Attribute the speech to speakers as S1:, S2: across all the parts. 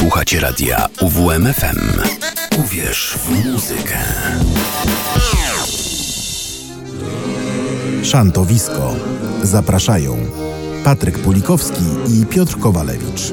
S1: Słuchacie radia UWMFM. Uwierz w muzykę.
S2: Szantowisko. Zapraszają Patryk Pulikowski i Piotr Kowalewicz.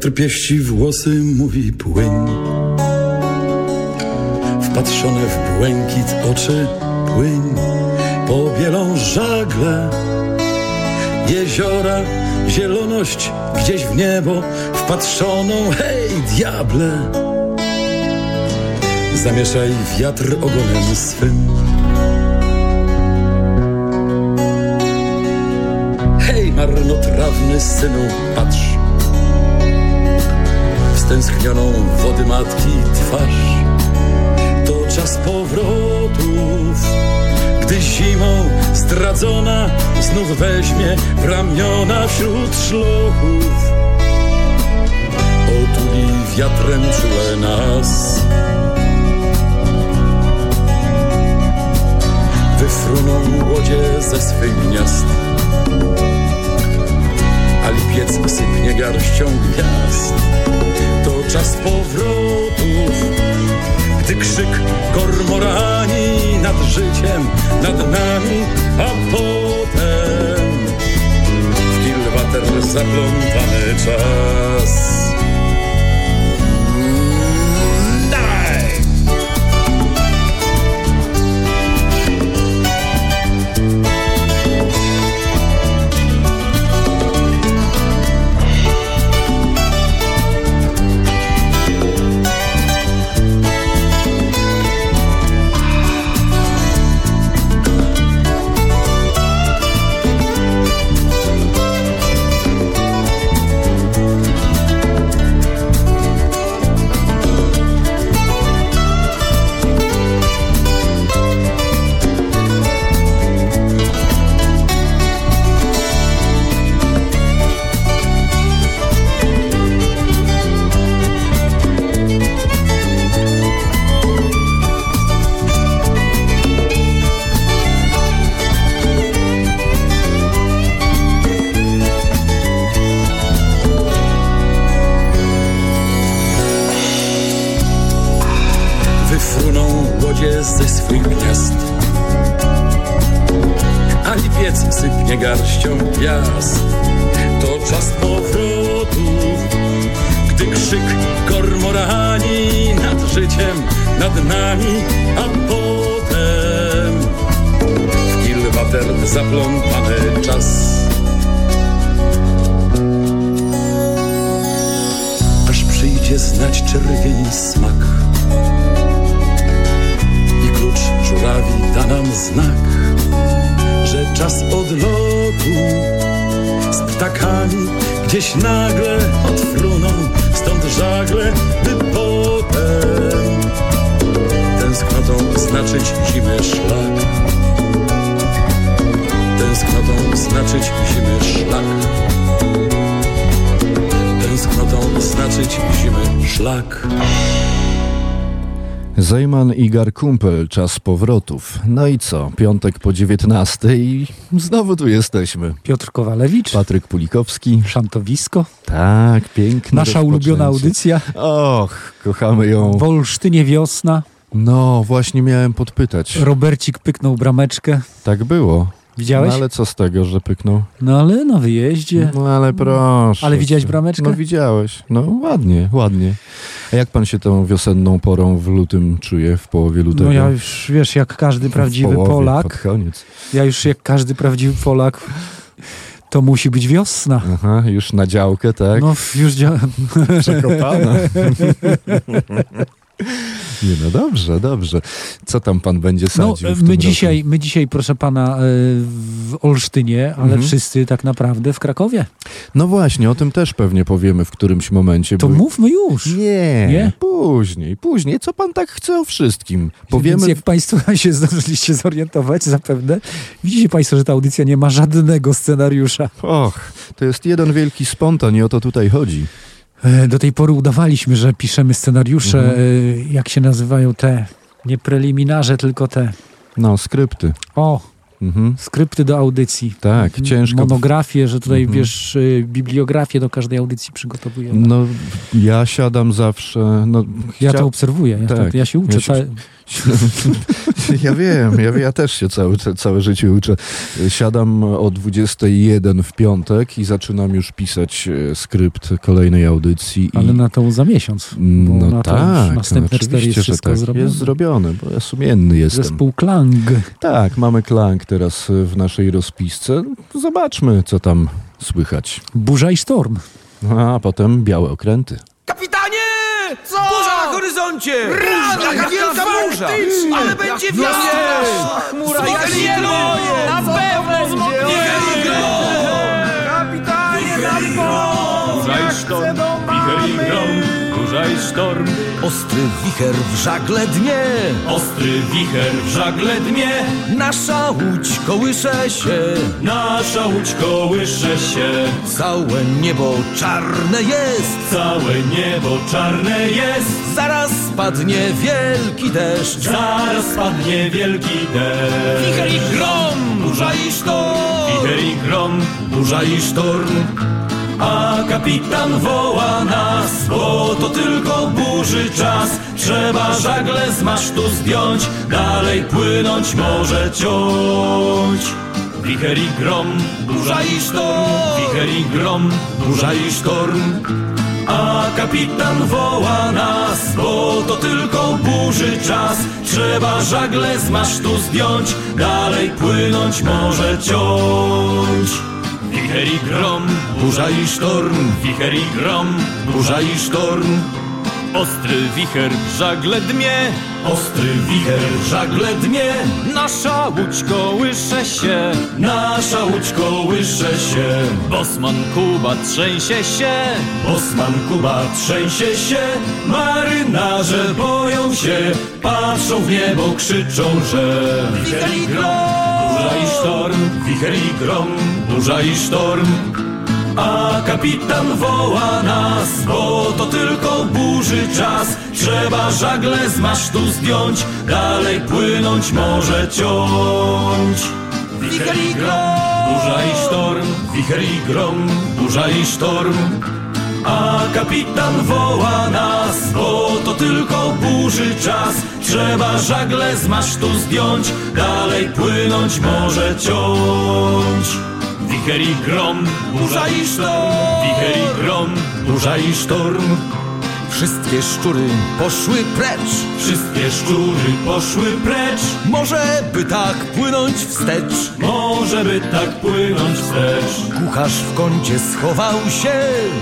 S3: Wiatr pieści włosy, mówi płyń. Wpatrzone w błękit oczy płyń. Pobielą żagle Jeziora, zieloność gdzieś w niebo Wpatrzoną, hej diable. Zamieszaj wiatr ogonem swym. Hej marnotrawny synu, patrz stęsknioną wody matki twarz. To czas powrotów, gdy zimą zdradzona znów weźmie w ramiona wśród szlochów. Otuli wiatrem czule nas. Wyfruną łodzie ze swych gniazd. A lipiec sypnie garścią gwiazd czas powrotów, gdy krzyk kormorani nad życiem, nad nami, a potem w kilwater zaplątany czas. Szlak. Tęsknotą znaczyć zimy szlak. Tęsknotą znaczyć zimy szlak.
S4: Zejman i Garkumpel, czas powrotów. No i co? Piątek po 19 i znowu tu jesteśmy.
S5: Piotr Kowalewicz,
S4: Patryk Pulikowski.
S5: Szantowisko,
S4: Tak, piękne
S5: nasza ulubiona audycja.
S4: Och, kochamy ją.
S5: W Olsztynie wiosna,
S4: No, właśnie miałem podpytać.
S5: Robercik pyknął brameczkę.
S4: Tak było.
S5: Widziałeś?
S4: No ale co z tego, że pyknął?
S5: No ale na wyjeździe.
S4: No ale proszę.
S5: Ale widziałeś brameczkę?
S4: No widziałeś. No ładnie, ładnie. A jak pan się tą wiosenną porą w lutym czuje, w połowie lutego?
S5: No ja już, wiesz, jak każdy prawdziwy
S4: połowie,
S5: Polak,
S4: koniec.
S5: ja już jak każdy prawdziwy Polak, to musi być wiosna.
S4: Aha, już na działkę, tak?
S5: No już dzia-
S4: Przekopana. Nie, no dobrze, dobrze. Co tam pan będzie
S5: No,
S4: sadził w tym
S5: my
S4: roku?
S5: dzisiaj, my dzisiaj, proszę pana, e, w Olsztynie, ale
S4: Mhm.
S5: wszyscy tak naprawdę w Krakowie.
S4: No właśnie, o tym też pewnie powiemy w którymś momencie.
S5: To
S4: bo-
S5: mówmy już.
S4: Nie,
S5: Nie?
S4: później, później. Co pan tak chce o wszystkim? Powiemy...
S5: Więc jak Państwo się zdążyliście zorientować, zapewne, widzicie Państwo, że ta audycja nie ma żadnego scenariusza.
S4: Och, to jest jeden wielki spontan i o to tutaj chodzi.
S5: E, Do tej pory udawaliśmy, że piszemy scenariusze,
S4: Mhm.
S5: e, jak się nazywają te, nie preliminarze, tylko te,
S4: No, skrypty.
S5: o,
S4: Mhm.
S5: skrypty do audycji.
S4: Tak,
S5: M-
S4: ciężko.
S5: Monografie, że tutaj,
S4: Mhm.
S5: wiesz, y, bibliografię do każdej audycji przygotowujemy.
S4: No, ja siadam zawsze. No,
S5: ja to obserwuję, ja,
S4: Tak,
S5: to, ja się uczę.
S4: ja się- Ja wiem, ja, ja też się całe, całe życie uczę. Siadam o 21 w piątek i zaczynam już pisać e, skrypt kolejnej audycji.
S5: ale
S4: i,
S5: na to za miesiąc.
S4: No
S5: na
S4: tak,
S5: następne cztery
S4: oczywiście,
S5: jest wszystko
S4: tak.
S5: zrobione.
S4: Jest zrobione, bo ja sumienny jestem.
S5: Zespół Klang.
S4: Tak, mamy klank teraz w naszej rozpisce. Zobaczmy, co tam słychać.
S5: Burza i sztorm.
S4: No, a potem białe okręty.
S6: Kapitanie! Co? Burza na horyzoncie! Burza, jaka wielka burza! Ale będzie wiosna! Chmura jak zielo! Na pewno zmoknie! Kapitanie, na
S7: Burza i sztorm, wicher i grom, burza i sztorm.
S6: Ostry wicher w żagle dnie!
S7: Ostry wicher w żagle dnie,
S6: Nasza łódź kołysze się!
S7: nasza łódź kołysze się.
S6: Całe niebo czarne jest!
S7: Całe niebo czarne jest,
S6: Zaraz spadnie wielki deszcz!
S7: zaraz spadnie wielki deszcz.
S6: Wicher i grom! Burza i sztorm!
S7: Wicher i grom, burza i sztorm. A kapitan woła nas, bo to tylko burzy czas. Trzeba żagle z masztu zdjąć, dalej płynąć może ciąć. Wicher i grom, burza i sztorm. Wicher i grom, burza i sztorm. A kapitan woła nas, bo to tylko burzy czas. Trzeba żagle z masztu zdjąć, dalej płynąć może ciąć. Wicher i grom, burza i sztorm, wicher i grom, burza i sztorm. Ostry wicher w żagle dmie, ostry wicher w żagle dmie. Nasza łódź kołysze się, nasza łódź kołysze się. Bosman Kuba trzęsie się, Bosman Kuba trzęsie się. Marynarze boją się, patrzą w niebo, krzyczą, że wicher i grom. Burza i sztorm, wicher i grom, burza i sztorm. A kapitan woła nas, bo to tylko burzy czas. Trzeba żagle z masztu zdjąć, dalej płynąć może ciąć. Wicher i grom, burza i sztorm, wicher i grom, burza i sztorm. A kapitan woła nas, bo to tylko burzy czas. Trzeba żagle z masztu zdjąć, dalej płynąć może ciąć. Wicher i grom, burza i sztorm, wicher i grom, burza i sztorm.
S6: Wszystkie szczury poszły precz!
S7: Wszystkie szczury poszły precz,
S6: Może by tak płynąć wstecz!
S7: może by tak płynąć wstecz.
S6: Kucharz w kącie schował się!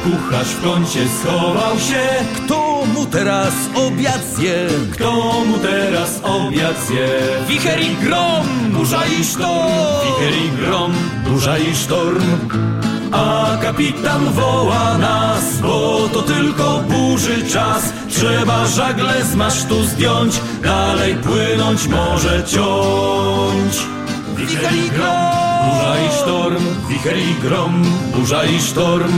S7: Kucharz w kącie schował się,
S6: Kto mu teraz obiad zje?
S7: kto mu teraz obiad zje?
S6: Wicher i grom! Burza i sztorm!
S7: Wicher i grom, burza i sztorm. A kapitan woła nas, bo to tylko burzy czas. Trzeba żagle z masztu zdjąć, dalej płynąć może ciąć. Wicher i grom, burza i sztorm, wicher i grom, burza i sztorm.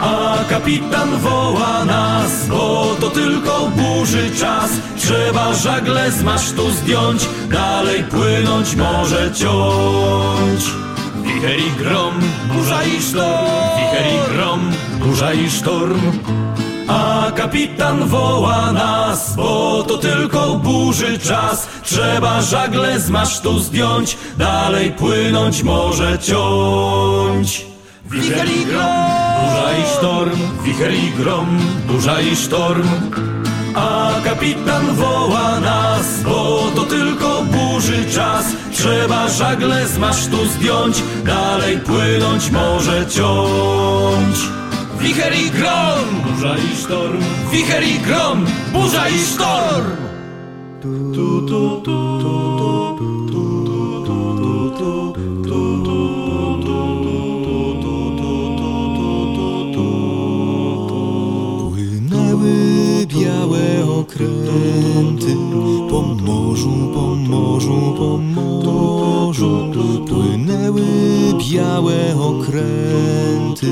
S7: A kapitan woła nas, bo to tylko burzy czas. Trzeba żagle z masztu zdjąć, dalej płynąć może ciąć. Wicher i grom, burza i sztorm, wicher i grom, burza i sztorm. A kapitan woła nas, bo to tylko burzy czas. Trzeba żagle z masztu zdjąć, dalej płynąć może ciąć. Wicher i grom, burza i sztorm, wicher i grom, burza i sztorm. A kapitan woła nas, bo to tylko burzy czas. Trzeba żagle z masztu zdjąć, dalej płynąć może ciąć. Wicher i grom, burza i sztorm, wicher i grom, burza i sztorm. Tu, tu, tu, tu, tu, tu,
S8: białe okręty po morzu, po morzu, po morzu. Płynęły białe okręty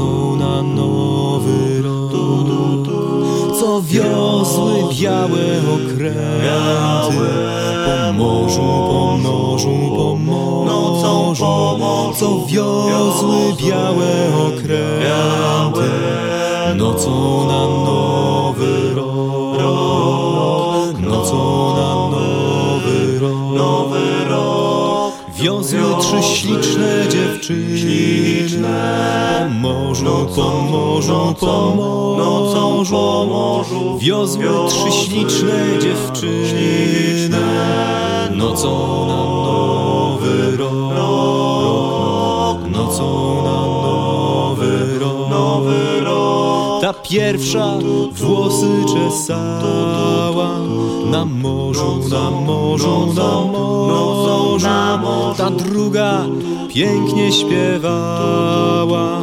S8: nocą na nowy rok. Co wiozły białe okręty po morzu, po morzu, po morzu. Co wiozły białe okręty nocą na nowy Wiozły trzy śliczne dziewczyny. Po morzu, po morzu, po morzu. Wiozły trzy śliczne dziewczyny. nocą na nowy rok, nocą na nowy rok. Ta pierwsza włosy czesała. Na morzu, na morzu, na morzu. Ta druga pięknie śpiewała.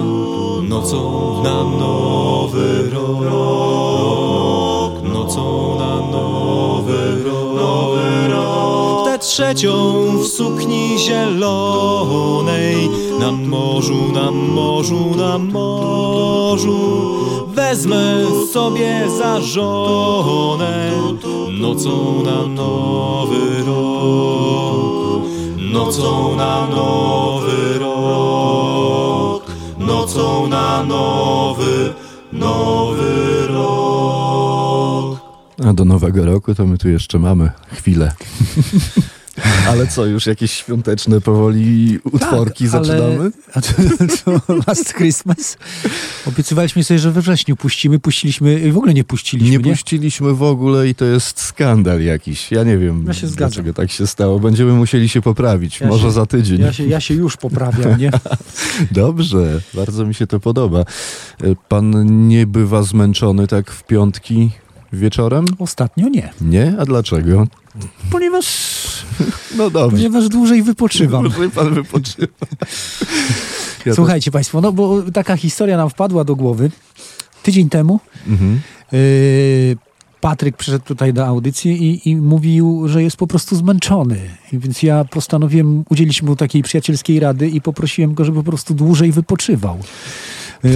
S8: Nocą na nowy rok, nocą na nowy rok. Tę trzecią w sukni zielonej. Na morzu, na morzu, na morzu. Wezmę sobie za żonę. Nocą na nowy rok, nocą na nowy rok, nocą na nowy, nowy rok.
S4: A do nowego roku to my tu jeszcze mamy chwilę. Ale co, już jakieś świąteczne powoli utworki
S5: Tak, ale-
S4: zaczynamy?
S5: A to, to Last Christmas? Obiecywaliśmy sobie, że we wrześniu puścimy, puściliśmy, w ogóle nie puściliśmy,
S4: Nie
S5: nie?
S4: puściliśmy w ogóle i to jest skandal jakiś. Ja nie wiem,
S5: Ja się zgadzam.
S4: dlaczego tak się stało. Będziemy musieli się poprawić.
S5: Ja
S4: Może
S5: się-
S4: za tydzień.
S5: Ja się, ja się już poprawiam, nie?
S4: Dobrze, bardzo mi się to podoba. E, Pan nie bywa zmęczony tak w piątki wieczorem?
S5: Ostatnio nie,
S4: Nie? A dlaczego?
S5: ponieważ,
S4: No dobrze.
S5: ponieważ dłużej wypoczywam.
S4: Może pan wypoczywa. Ja
S5: Słuchajcie Państwo, no bo taka historia nam wpadła do głowy. Tydzień temu
S4: To... Mhm.
S5: yy, Patryk przyszedł tutaj do audycji i, i mówił, że jest po prostu zmęczony. I więc ja postanowiłem udzielić mu takiej przyjacielskiej rady i poprosiłem go, żeby po prostu dłużej wypoczywał. Yy,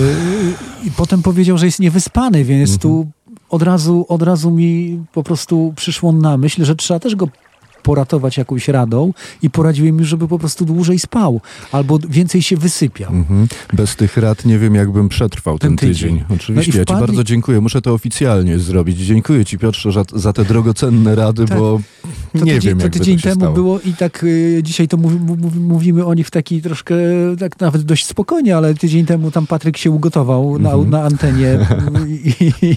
S5: I potem powiedział, że jest niewyspany, więc tu od razu, od razu mi po prostu przyszło na myśl, że trzeba też go poratować jakąś radą i poradziłem mi, żeby po prostu dłużej spał albo więcej się wysypiał.
S4: Mhm. Bez tych rad nie wiem, jakbym przetrwał ten,
S5: Ten
S4: tydzień.
S5: tydzień.
S4: Oczywiście,
S5: No i
S4: ja ci
S5: wpadli-
S4: bardzo dziękuję. Muszę to oficjalnie zrobić. Dziękuję ci, Piotrze, za, za te drogocenne rady,
S5: Tak.
S4: bo
S5: To
S4: nie
S5: tydzień,
S4: wiem,
S5: to
S4: jak
S5: tydzień
S4: to
S5: temu
S4: stało.
S5: było i tak y, dzisiaj to mówi, mów- mówimy o nich w taki troszkę, tak nawet dość spokojnie, ale tydzień temu tam Patryk się ugotował na,
S4: Mhm.
S5: na antenie I, i,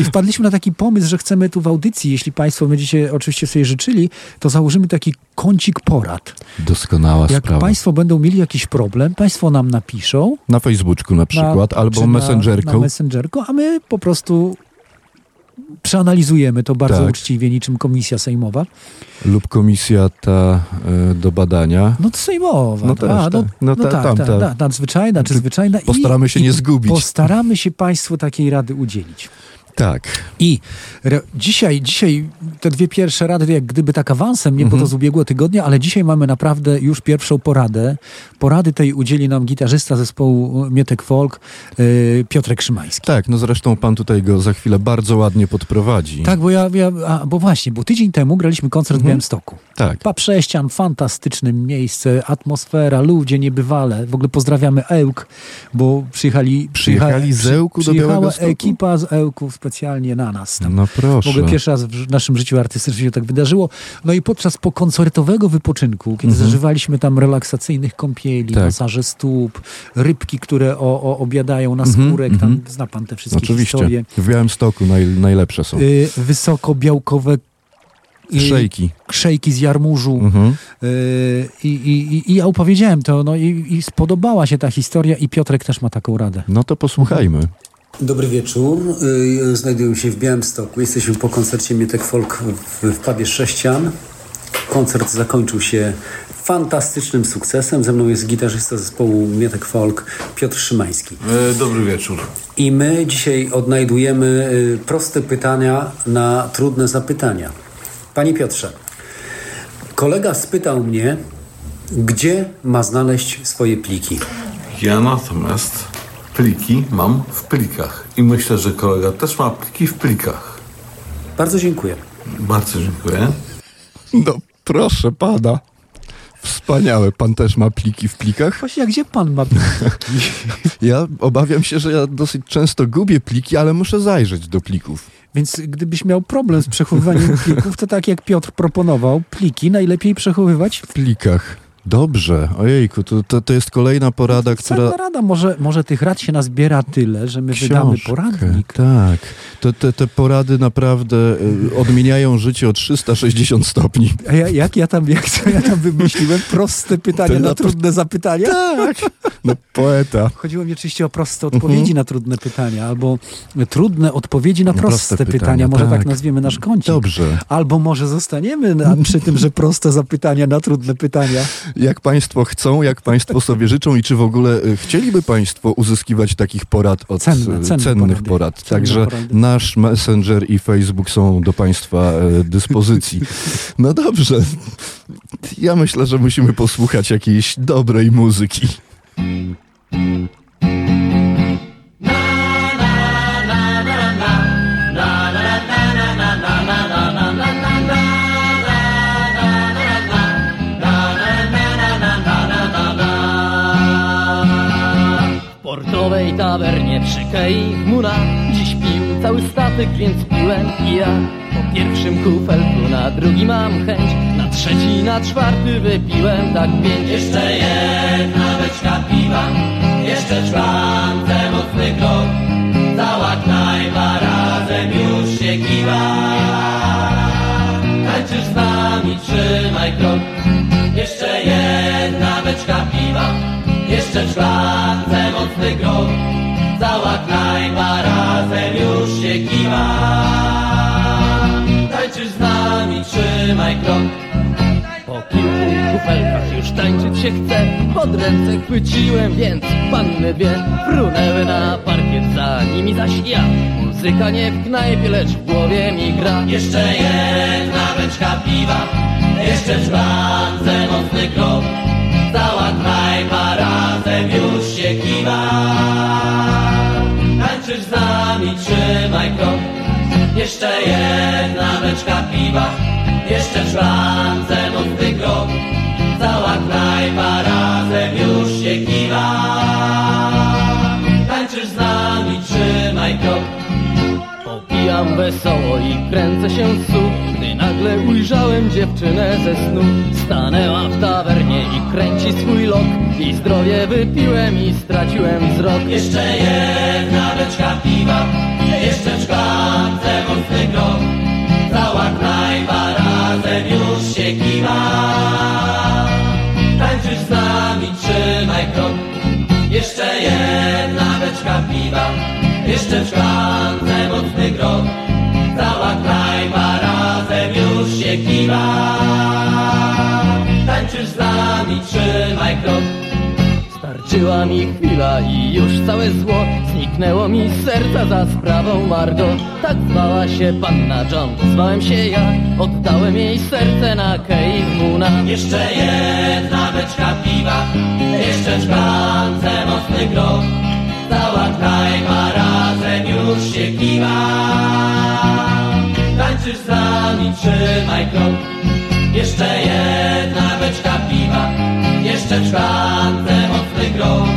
S5: i wpadliśmy na taki pomysł, że chcemy tu w audycji, jeśli Państwo będziecie oczywiście sobie życzyli, to założymy taki kącik porad.
S4: Doskonała
S5: Jak
S4: sprawa.
S5: Państwo będą mieli jakiś problem, Państwo nam napiszą.
S4: Na Facebooku na przykład,
S5: na,
S4: albo Messengerką.
S5: Na, na Messengerką, a my po prostu przeanalizujemy to bardzo
S4: Tak.
S5: uczciwie, niczym komisja sejmowa.
S4: lub komisja ta e, do badania.
S5: No to sejmowa.
S4: No
S5: to-
S4: też,
S5: a, no,
S4: tak. No
S5: no
S4: ta-
S5: tak,
S4: tamta.
S5: tak, tak, nadzwyczajna czy zwyczajna.
S4: Postaramy się
S5: i
S4: nie zgubić.
S5: Postaramy się Państwu takiej rady udzielić.
S4: Tak.
S5: I re, dzisiaj, dzisiaj te dwie pierwsze rady, jak gdyby tak awansem, nie, bo
S4: Mhm.
S5: to z ubiegłego tygodnia, ale dzisiaj mamy naprawdę już pierwszą poradę. Porady tej udzieli nam gitarzysta zespołu Mietek Folk, yy, Piotrek Szymański.
S4: Tak, no zresztą pan tutaj go za chwilę bardzo ładnie podprowadzi.
S5: Tak, bo ja, ja a, bo właśnie, bo tydzień temu graliśmy koncert w
S4: Mhm.
S5: Białymstoku.
S4: Tak.
S5: Pa Prześcian, fantastyczne miejsce, atmosfera, ludzie niebywale. W ogóle pozdrawiamy Ełk, bo przyjechali...
S4: Przyjechali z Ełku do
S5: przyjechała
S4: Białegostoku?
S5: ekipa z Ełku specjalnie na nas. Tam.
S4: No
S5: W
S4: proszę.
S5: ogóle pierwszy raz w naszym życiu artystycznym się tak wydarzyło. No i podczas pokoncertowego wypoczynku, kiedy
S4: Mhm.
S5: zażywaliśmy tam relaksacyjnych kąpieli,
S4: Tak.
S5: masaże stóp, rybki, które o, o, obiadają na
S4: Mhm,
S5: skórek,
S4: mhm.
S5: tam zna pan te wszystkie
S4: Oczywiście.
S5: historie.
S4: W Białymstoku naj, najlepsze są.
S5: Y, wysokobiałkowe
S4: Szejki.
S5: krzejki z jarmużu.
S4: Mhm.
S5: Y, I, i, I ja opowiedziałem to, no i, i spodobała się ta historia i Piotrek też ma taką radę.
S4: No to posłuchajmy.
S9: Dobry wieczór. Y, Znajduję się w Białymstoku. Jesteśmy po koncercie Mietek Folk w, pubie Sześcian. Koncert zakończył się fantastycznym sukcesem. Ze mną jest gitarzysta zespołu Mietek Folk Piotr Szymański.
S10: E, Dobry wieczór.
S9: I my dzisiaj odnajdujemy y, proste pytania na trudne zapytania. Panie Piotrze, kolega spytał mnie, gdzie ma znaleźć swoje pliki.
S10: Ja natomiast pliki mam w plikach. I myślę, że kolega też ma pliki w plikach.
S9: Bardzo dziękuję.
S10: Bardzo dziękuję.
S4: No proszę pana. Wspaniałe. Pan też ma pliki w plikach?
S5: Właśnie, a gdzie pan ma
S4: Ja obawiam się, że ja dosyć często gubię pliki, ale muszę zajrzeć do plików.
S5: Więc gdybyś miał problem z przechowywaniem plików, to tak jak Piotr proponował, pliki najlepiej przechowywać
S4: W plikach. Dobrze. Ojejku, to, to, to jest kolejna porada, która...
S5: Cała rada, może, może tych rad się nazbiera tyle, że my wydamy
S4: Książkę,
S5: poradnik.
S4: Tak. To, te, te porady naprawdę y, odmieniają życie o 360 stopni.
S5: A ja, jak ja tam, jak co ja tam wymyśliłem? Proste pytania na
S4: na
S5: trudne zapytania?
S4: Tak. No poeta.
S5: Chodziło mi oczywiście o proste odpowiedzi na trudne pytania, albo trudne odpowiedzi na
S4: Na
S5: proste,
S4: proste
S5: pytania.
S4: pytania,
S5: Może tak.
S4: tak.
S5: nazwiemy nasz kącik.
S4: Dobrze.
S5: Albo może zostaniemy na, przy tym, że proste zapytania na trudne pytania.
S4: Jak Państwo chcą, jak Państwo sobie życzą i czy w ogóle y, chcieliby Państwo uzyskiwać takich porad od
S5: Cenne,
S4: y,
S5: cenne
S4: cennych
S5: porady.
S4: porad.
S5: Cenne
S4: Także
S5: porady.
S4: nasz Messenger i Facebook są do Państwa e, dyspozycji. No dobrze. Ja myślę, że musimy posłuchać jakiejś dobrej muzyki.
S11: Tawernie przy kei chmura Dziś pił cały statek, więc piłem i ja. Po pierwszym kufelku na drugi mam chęć. Na trzeci, na czwarty wypiłem. Tak pięć Jeszcze jedna beczka piwa. Jeszcze szklance mocny krok. Cała knajpa razem już się kiwa. Tańczysz z nami, trzymaj krok Szklance mocny grog Cała knajpa razem już się kiwa. Tańczysz z nami, trzymaj krok. Po kilku kufelkach już tańczyć się chce Pod ręce chwyciłem, więc panny dwie Frunęły na parkiet, za nimi zaś ja. Muzyka nie w knajpie, lecz w głowie mi gra. Jeszcze jedna beczka piwa Jeszcze w szklance mocny krok Cała knajpa razem już się kiwa. Tańczysz z nami, trzymaj krok. Jeszcze jedna beczka piwa. Jeszcze w szklance mocny krok. Cała knajpa razem już się kiwa. Tańczysz z nami, trzymaj krok. Popijam wesoło i kręcę się w nagle ujrzałem dziewczynę ze snu. Stanęła w tawernie i kręci swój lok. I zdrowie wypiłem i straciłem wzrok. Jeszcze jedna beczka piwa Jeszcze w szklance mocny krok. Cała knajpa razem już się kiwa. Tańczysz z nami, trzymaj krok. Jeszcze jedna beczka piwa Jeszcze w szklance mocny grog się kiwa Tańczysz z nami, trzymaj krok. Starczyła mi chwila i już całe zło. Zniknęło mi z serca za sprawą Margot Tak zwała się panna John, zwałem się ja Oddałem jej serce na Cave Moona. Jeszcze jedna beczka piwa Jeszcze w szklance mocny grog. Cała knajpa razem już się kiwa Tańczysz z nami, trzymaj krok Jeszcze jedna beczka piwa Jeszcze szklance mocny grog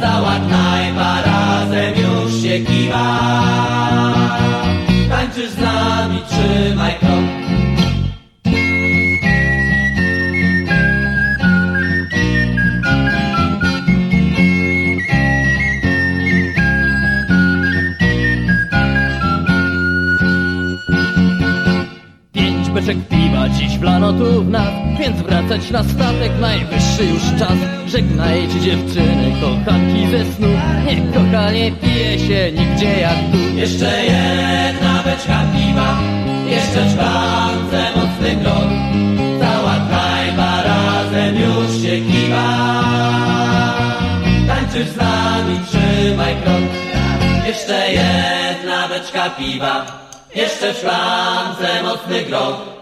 S11: Cała knajpa razem już się kiwa. Tańczysz z nami, trzymaj krok
S12: dziś wlano tu w nas Więc wracać na statek najwyższy już czas Żegnajcie dziewczyny, kochanki ze snu Nie kocha, nie pije się nigdzie jak tu
S11: Jeszcze jedna beczka piwa, jeszcze szklance mocny grog. Cała knajpa razem już się kiwa. Tańczysz z nami, trzymaj krok. Jeszcze jedna beczka piwa, jeszcze w szklance mocny grog.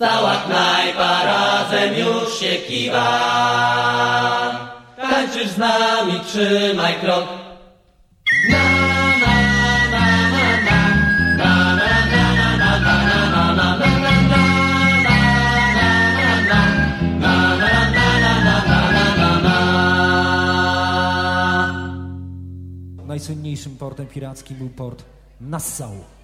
S11: Cała knajpa razem już się kiwa. Tańczysz z nami, trzymaj krok.
S13: Najsłynniejszym portem pirackim był port Nassau.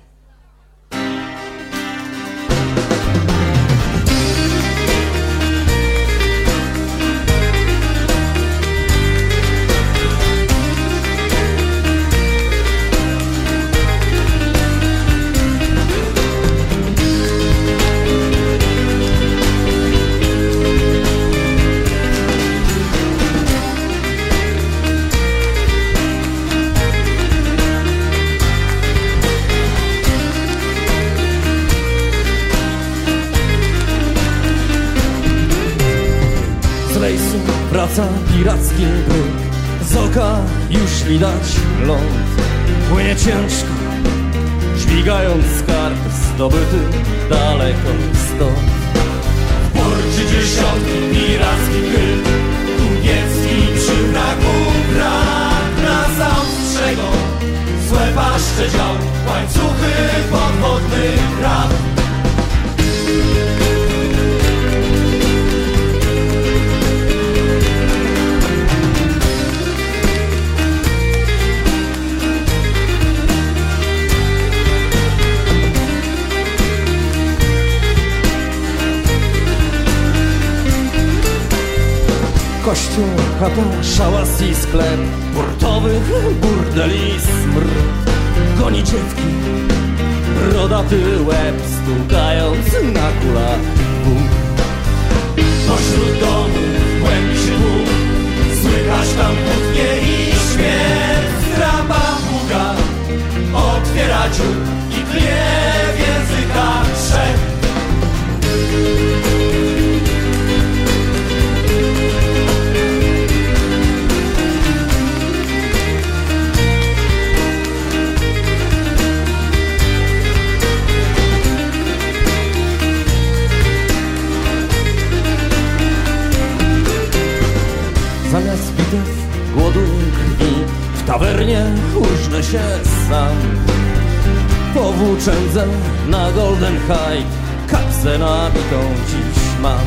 S14: Po włóczędze na Golden High Kapsę nabitą dziś mam.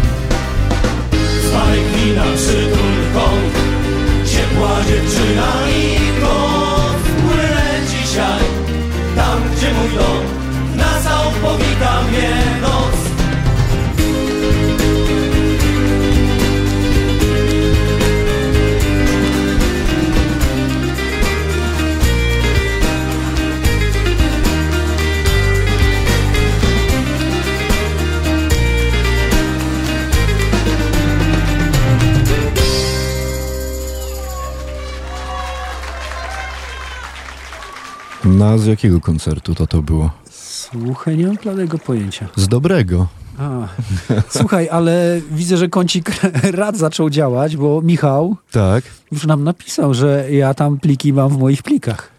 S11: Smarek wina przytul kąt Ciepła dziewczyna i kąt Płynę dzisiaj. Tam gdzie mój dom Na całą powita mnie noc
S4: Na z jakiego koncertu to to było?
S5: Słuchaj, nie mam bladego pojęcia.
S4: Z dobrego.
S5: A, słuchaj, ale widzę, że kącik rad zaczął działać, bo Michał
S4: Tak.
S5: już nam napisał, że ja tam pliki mam w moich plikach.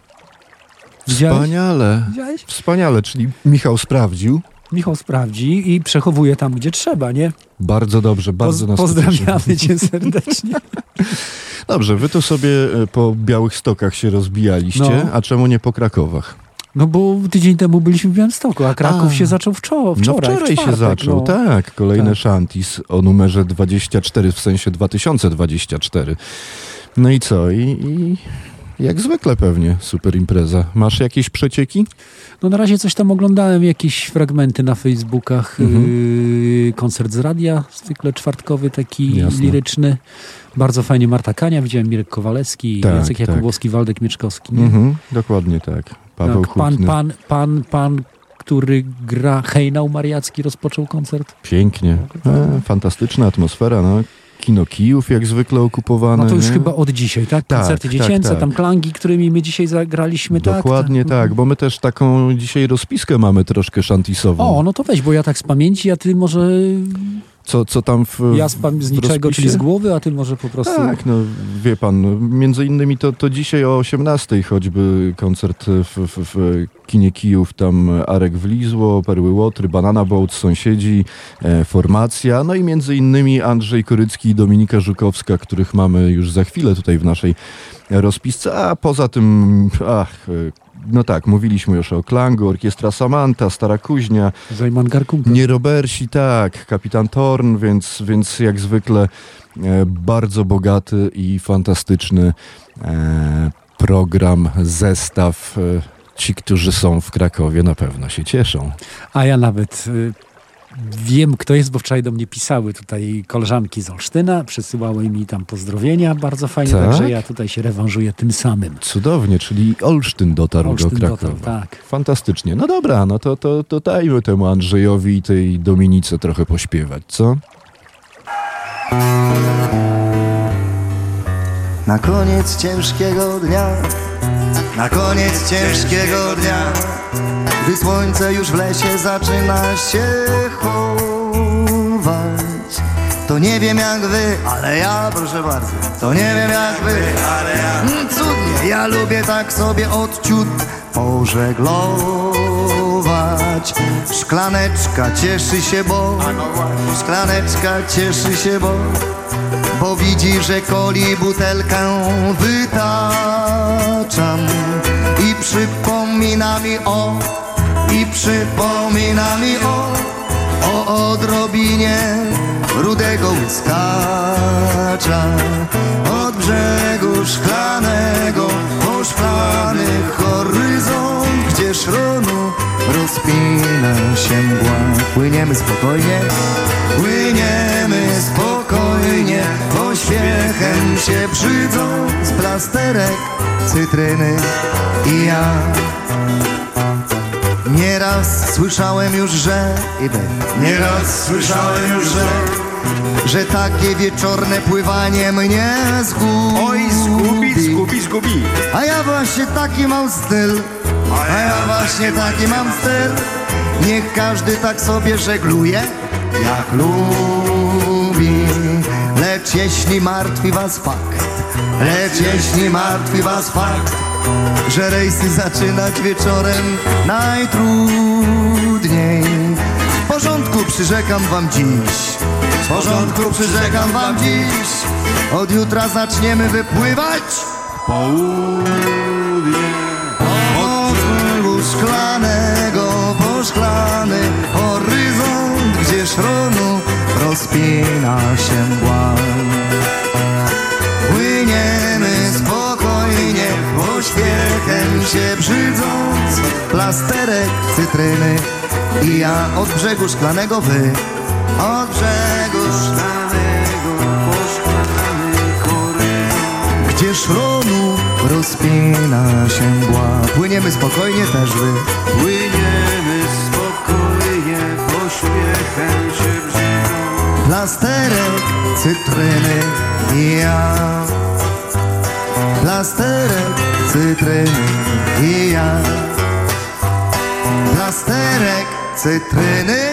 S5: Widziałeś?
S4: Wspaniale.
S5: Widziałeś?
S4: Wspaniale, czyli Michał sprawdził.
S5: Michał sprawdzi i przechowuje tam, gdzie trzeba, nie?
S4: Bardzo dobrze, bardzo
S5: Poz-
S4: nas
S5: pozdrawiamy
S4: cieszy.
S5: cię serdecznie.
S4: Dobrze, wy to sobie e, po Białych Stokach się rozbijaliście,
S5: No.
S4: a czemu nie po Krakowach?
S5: No bo tydzień temu byliśmy w Białymstoku, a Kraków
S4: A.
S5: się zaczął wczo- wczoraj.
S4: no wczoraj
S5: w
S4: się
S5: czwartek,
S4: zaczął,
S5: no.
S4: tak. Kolejne
S5: Tak.
S4: szantis o numerze 24, w sensie 2024. No i co? I, i jak zwykle pewnie super impreza. Masz jakieś przecieki?
S5: No na razie coś tam oglądałem, jakieś fragmenty na Facebookach.
S4: Mhm.
S5: Yy, koncert z radia, zwykle czwartkowy, taki
S4: Jasne.
S5: liryczny. Bardzo fajnie Marta Kania, widziałem Mirek Kowalewski,
S4: Tak,
S5: Jacek
S4: tak.
S5: Jakubowski, Waldek Mieczkowski.
S4: Mhm, dokładnie tak. Paweł
S5: tak, pan, pan, pan, pan który gra Hejnał Mariacki, rozpoczął koncert.
S4: Pięknie. E, fantastyczna atmosfera, no. Kino Kijów jak zwykle okupowane.
S5: No to już
S4: nie?
S5: chyba od dzisiaj, tak?
S4: Tak,
S5: Koncerty
S4: tak,
S5: dziecięce,
S4: tak.
S5: tam klangi, którymi my dzisiaj zagraliśmy, tak?
S4: Dokładnie tak, bo my też taką dzisiaj rozpiskę mamy troszkę szantisową.
S5: O, no to weź, bo ja tak z pamięci, a ty może...
S4: Co, co tam w
S5: Ja z, pam- z niczego,
S4: rozpisie?
S5: czyli z głowy, a ty może po prostu...
S4: Tak, no wie pan, no, między innymi to, to dzisiaj o 18 choćby koncert w, w, w kinie Kijów, tam Arek Wlizło, Perły Łotry, Banana Boat, Sąsiedzi, e, Formacja, no i między innymi Andrzej Korycki i Dominika Żukowska, których mamy już za chwilę tutaj w naszej rozpisce, a poza tym, ach, no tak, mówiliśmy już o Klangu, Orkiestra Samanta, Stara Kuźnia,
S5: Zajman Garkunkel.
S4: nie Robersi, tak, Kapitan Torn, więc, więc jak zwykle e, bardzo bogaty i fantastyczny e, program, zestaw. E, ci, którzy są w Krakowie na pewno się cieszą.
S5: A ja nawet y, wiem, kto jest, bo wczoraj do mnie pisały tutaj koleżanki z Olsztyna, przysyłały mi tam pozdrowienia, bardzo fajnie,
S4: Tak?
S5: także ja tutaj się rewanżuję tym samym.
S4: Cudownie, czyli Olsztyn dotarł
S5: Olsztyn
S4: do Krakowa.
S5: dotarł, tak.
S4: Fantastycznie. No dobra, no to, to, to dajmy temu Andrzejowi i tej Dominice trochę pośpiewać, co?
S15: Na koniec ciężkiego dnia, na koniec ciężkiego dnia, gdy słońce już w lesie zaczyna się chować. To nie wiem jak wy, ale ja proszę bardzo, to nie wiem jak wy, ale ja mm, cudnie, ja lubię tak sobie odciut pożeglować. Szklaneczka cieszy się, bo szklaneczka cieszy się, bo bo widzi, że koli butelkę wytaczam i przypomina mi o, i przypomina mi o, o odrobinie rudego łyskacza. Od brzegu szklanego po szklany horyzont, gdzie szronu rozpina się mgła. Płyniemy spokojnie, płyniemy spokojnie, pośpiechem się brzydzą z plasterek cytryny i ja. Nieraz słyszałem już, że idę. Nieraz słyszałem już, że że takie wieczorne pływanie mnie zgubi. Oj, zgubi, zgubi, zgubi. A ja właśnie taki mam styl. A ja właśnie taki mam styl. Niech każdy tak sobie żegluje, jak lubi. Lecz jeśli martwi was fakt, lecz jeśli martwi was fakt, że rejsy zaczynać wieczorem najtrudniej. W porządku przyrzekam wam dziś, w porządku przyrzekam wam dziś. Od jutra zaczniemy wypływać południe. Od brzegu szklanego po szklany horyzont, gdzie szronu rozpina się mgła. Pośpiechem się brzydząc Plasterek cytryny. I ja od brzegu szklanego wy Od brzegu szklanego po szklany horyzont Gdzie szronu rozpina się mgła. Płyniemy spokojnie też wy. Płyniemy spokojnie, pośpiechem się brzydząc. Plasterek cytryny. I ja. Plasterek cytryny i ja. Plasterek cytryny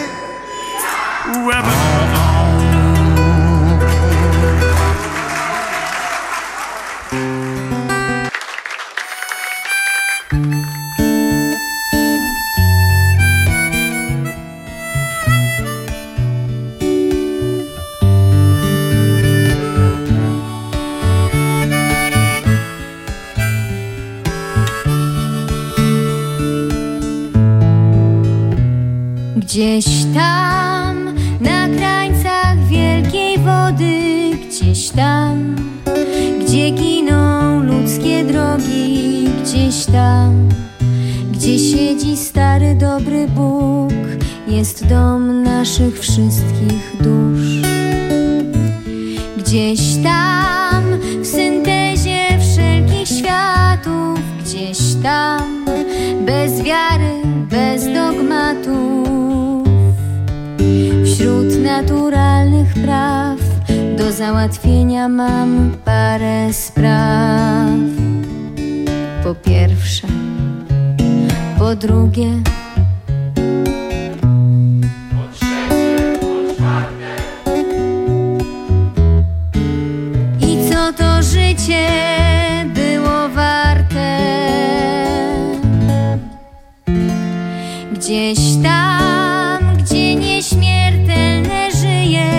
S16: Gdzieś tam, gdzie nieśmiertelne żyje,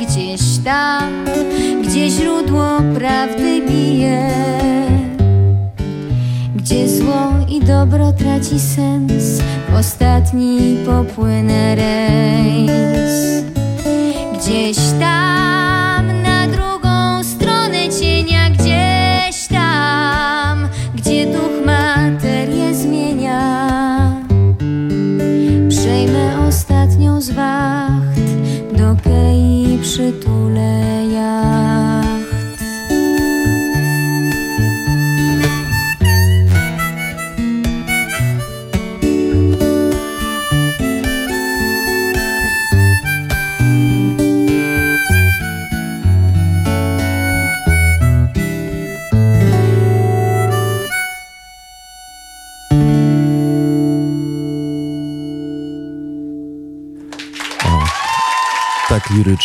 S16: gdzieś tam, gdzie źródło prawdy bije, gdzie zło i dobro traci sens, w ostatni popłynę rejs. Gdzieś tam,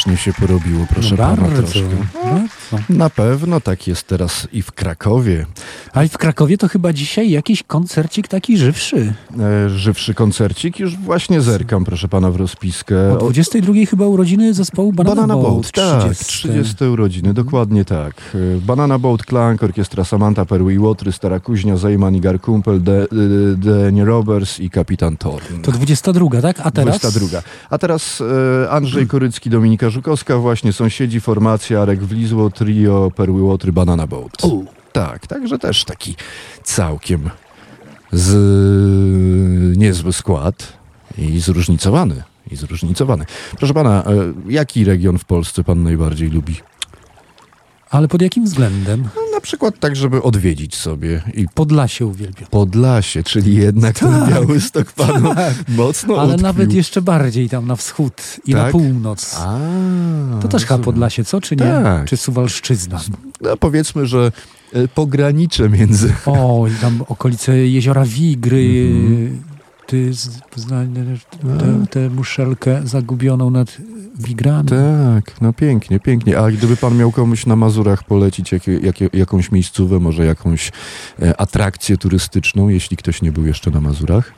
S4: Lirycznie się porobiło, proszę
S5: No
S4: pana
S5: bardzo,
S4: troszkę.
S5: bardzo.
S4: Na pewno tak jest teraz i w Krakowie.
S5: A i w Krakowie to chyba dzisiaj jakiś koncercik taki żywszy.
S4: E, żywszy koncercik, już właśnie zerkam, proszę pana, w rozpiskę.
S5: O 22 chyba urodziny zespołu Banana,
S4: Banana
S5: Boat.
S4: Boat, tak,
S5: 30.
S4: 30 urodziny, dokładnie tak. E, Banana Boat Clank, orkiestra Samantha Perły i Łotry, Stara Kuźnia, Zajman i Garkumpel, De, De, Denie Roberts i Kapitan Thorn.
S5: To 22, tak? A teraz?
S4: 22. A teraz e, Andrzej Korycki, Dominika Żukowska, właśnie sąsiedzi, formacja Arek Wlizło, trio Perły Łotry, Banana Boat. Tak, także też taki całkiem z niezły skład i zróżnicowany. I zróżnicowany. Proszę pana, e, jaki region w Polsce pan najbardziej lubi?
S5: Ale pod jakim względem?
S4: Na przykład tak, żeby odwiedzić sobie. I
S5: Podlasie uwielbiam.
S4: Podlasie, czyli jednak ten
S5: Tak,
S4: Białystok panu
S5: tak.
S4: mocno
S5: Ale
S4: utkwił.
S5: nawet jeszcze bardziej tam na wschód i na
S4: Tak?
S5: północ.
S4: A,
S5: to też chyba Podlasie, co? Czy nie?
S4: Tak.
S5: Czy Suwalszczyzna?
S4: No, powiedzmy, że e, pogranicze między...
S5: O, i tam okolice jeziora Wigry.
S4: Mhm.
S5: Ty znajdziesz tę, tę muszelkę zagubioną nad Wigrami.
S4: Tak, no pięknie, pięknie. A gdyby pan miał komuś na Mazurach polecić jakie, jakie, jakąś miejscówę, może jakąś e, atrakcję turystyczną, jeśli ktoś nie był jeszcze na Mazurach?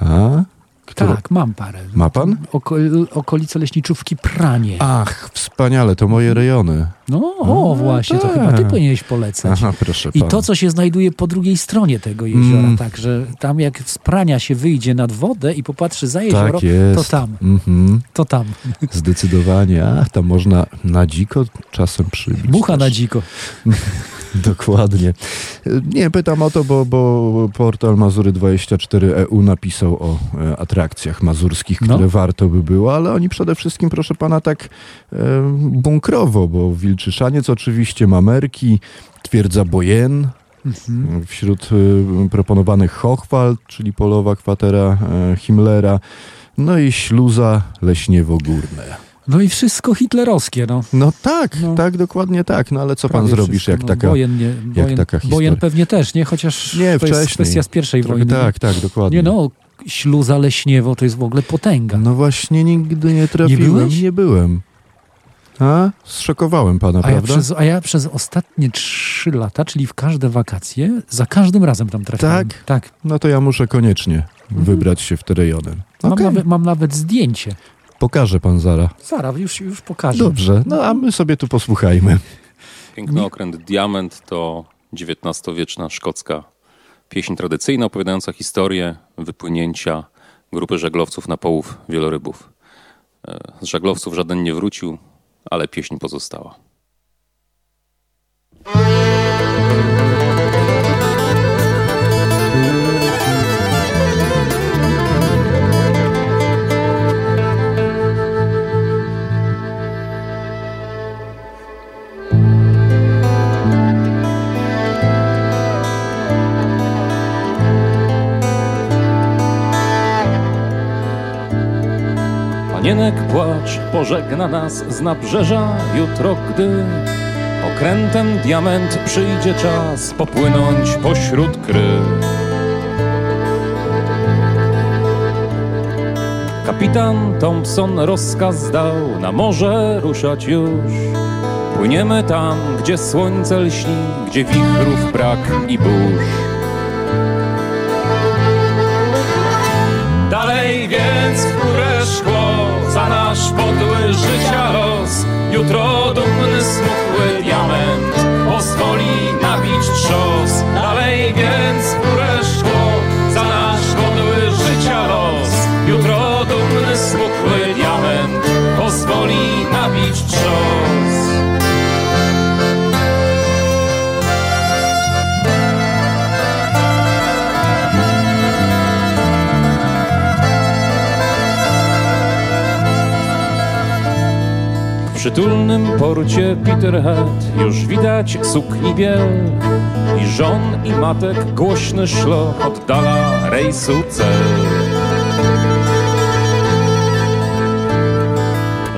S4: A?
S5: Tak, mam parę.
S4: Ma pan?
S5: Oko, okolice leśniczówki Pranie.
S4: Ach, wspaniale, to moje rejony.
S5: No, o,
S4: A,
S5: właśnie, to
S4: tak.
S5: chyba ty powinieneś polecać.
S4: Aha, proszę
S5: I
S4: pana.
S5: to, co się znajduje po drugiej stronie tego jeziora,
S4: Mm.
S5: także tam jak z prania się wyjdzie nad wodę i popatrzy za jezioro,
S4: Tak
S5: to tam,
S4: Mhm.
S5: to tam.
S4: Zdecydowanie. Ach, tam można na dziko czasem przybić.
S5: Mucha na dziko.
S4: Dokładnie. Nie, pytam o to, bo, bo portal Mazury24EU napisał o e, atrakcjach mazurskich,
S5: No.
S4: które warto by było, ale oni przede wszystkim, proszę pana, tak e, bunkrowo, bo Wilczyszaniec oczywiście, Mamerki, Twierdza Bojen,
S5: Mhm.
S4: wśród e, proponowanych Hochwald, czyli polowa kwatera e, Himmlera, no i Śluza Leśniewo Górne.
S5: No i wszystko hitlerowskie, no.
S4: No tak, tak, dokładnie tak. No ale co pan
S5: Prawie
S4: zrobisz,
S5: wszystko,
S4: jak
S5: no,
S4: taka,
S5: Bojen, nie,
S4: jak
S5: bojen,
S4: taka historia?
S5: Bojen pewnie też, nie? Chociaż
S4: Nie,
S5: to jest
S4: wcześniej.
S5: kwestia z pierwszej
S4: Trochę
S5: wojny.
S4: tak, tak, dokładnie.
S5: Nie no, śluza Leśniewo to jest w ogóle potęga.
S4: No właśnie nigdy nie trafiłem.
S5: Nie byłeś?
S4: Nie byłem. A? Zszokowałem pana,
S5: A ja,
S4: prawda?
S5: przez, a ja przez ostatnie trzy lata, czyli w każde wakacje, za każdym razem tam trafiałem.
S4: Tak?
S5: Tak.
S4: No to ja muszę koniecznie wybrać się w te rejony.
S5: Mam,
S4: Okej.
S5: nawet, mam nawet zdjęcie.
S4: Pokaże pan Zara.
S5: Zara, już, już pokażę.
S4: Dobrze, no a my sobie tu posłuchajmy.
S17: Piękny okręt Diament to XIX-wieczna szkocka pieśń tradycyjna opowiadająca historię wypłynięcia grupy żaglowców na połów wielorybów. E, Z żaglowców żaden nie wrócił, ale pieśń pozostała. Panienek płacz pożegna nas z nabrzeża jutro, gdy okrętem diament przyjdzie czas popłynąć pośród kry. Kapitan Thompson rozkaz dał na morze ruszać już. Płyniemy tam, gdzie słońce lśni, gdzie wichrów brak i burz. Dalej więc w za nasz podły życia los. Jutro dumny smukły diament pozwoli nabić trzos. Dalej więc w górę za nasz podły życia los. Jutro dumny smukły diament pozwoli nabić trzos. Przytulnym porcie Peterhead już widać sukni biel i żon i matek głośny szloch oddala rejsu cel.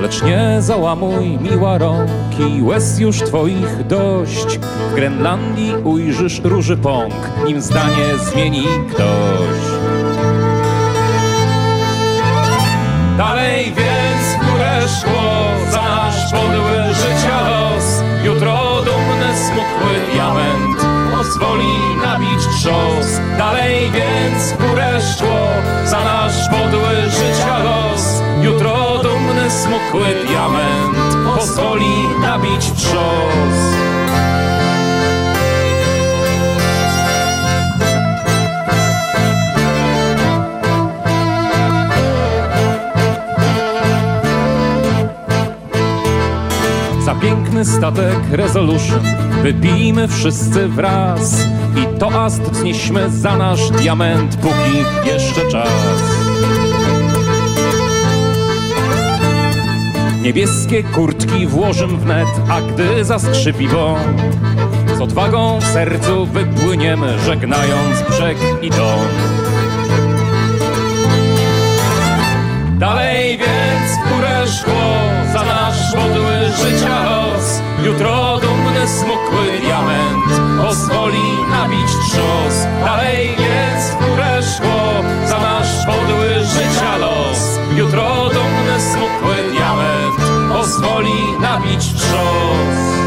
S17: Lecz nie załamuj miła rąki, łez już twoich dość. W Grenlandii ujrzysz róży pąk, nim zdanie zmieni ktoś. Dalej więc w górę szło podły życia los. Jutro dumny smukły diament pozwoli nabić trzos. Dalej więc w górę szło za nasz podły życia los. Jutro dumny smukły diament pozwoli nabić trzos. Piękny statek Resolution wypijmy wszyscy wraz i toast wznieśmy za nasz diament, póki jeszcze czas. Niebieskie kurtki włożym wnet, a gdy zaskrzypi bąk, z odwagą w sercu wypłyniemy, żegnając brzeg i dom. Dalej więc w górę szło życia los. Jutro dumny smukły diament pozwoli nabić trzos. Dalej więc w górę szło za nasz podły życia los. Jutro dumny smukły diament pozwoli nabić trzos.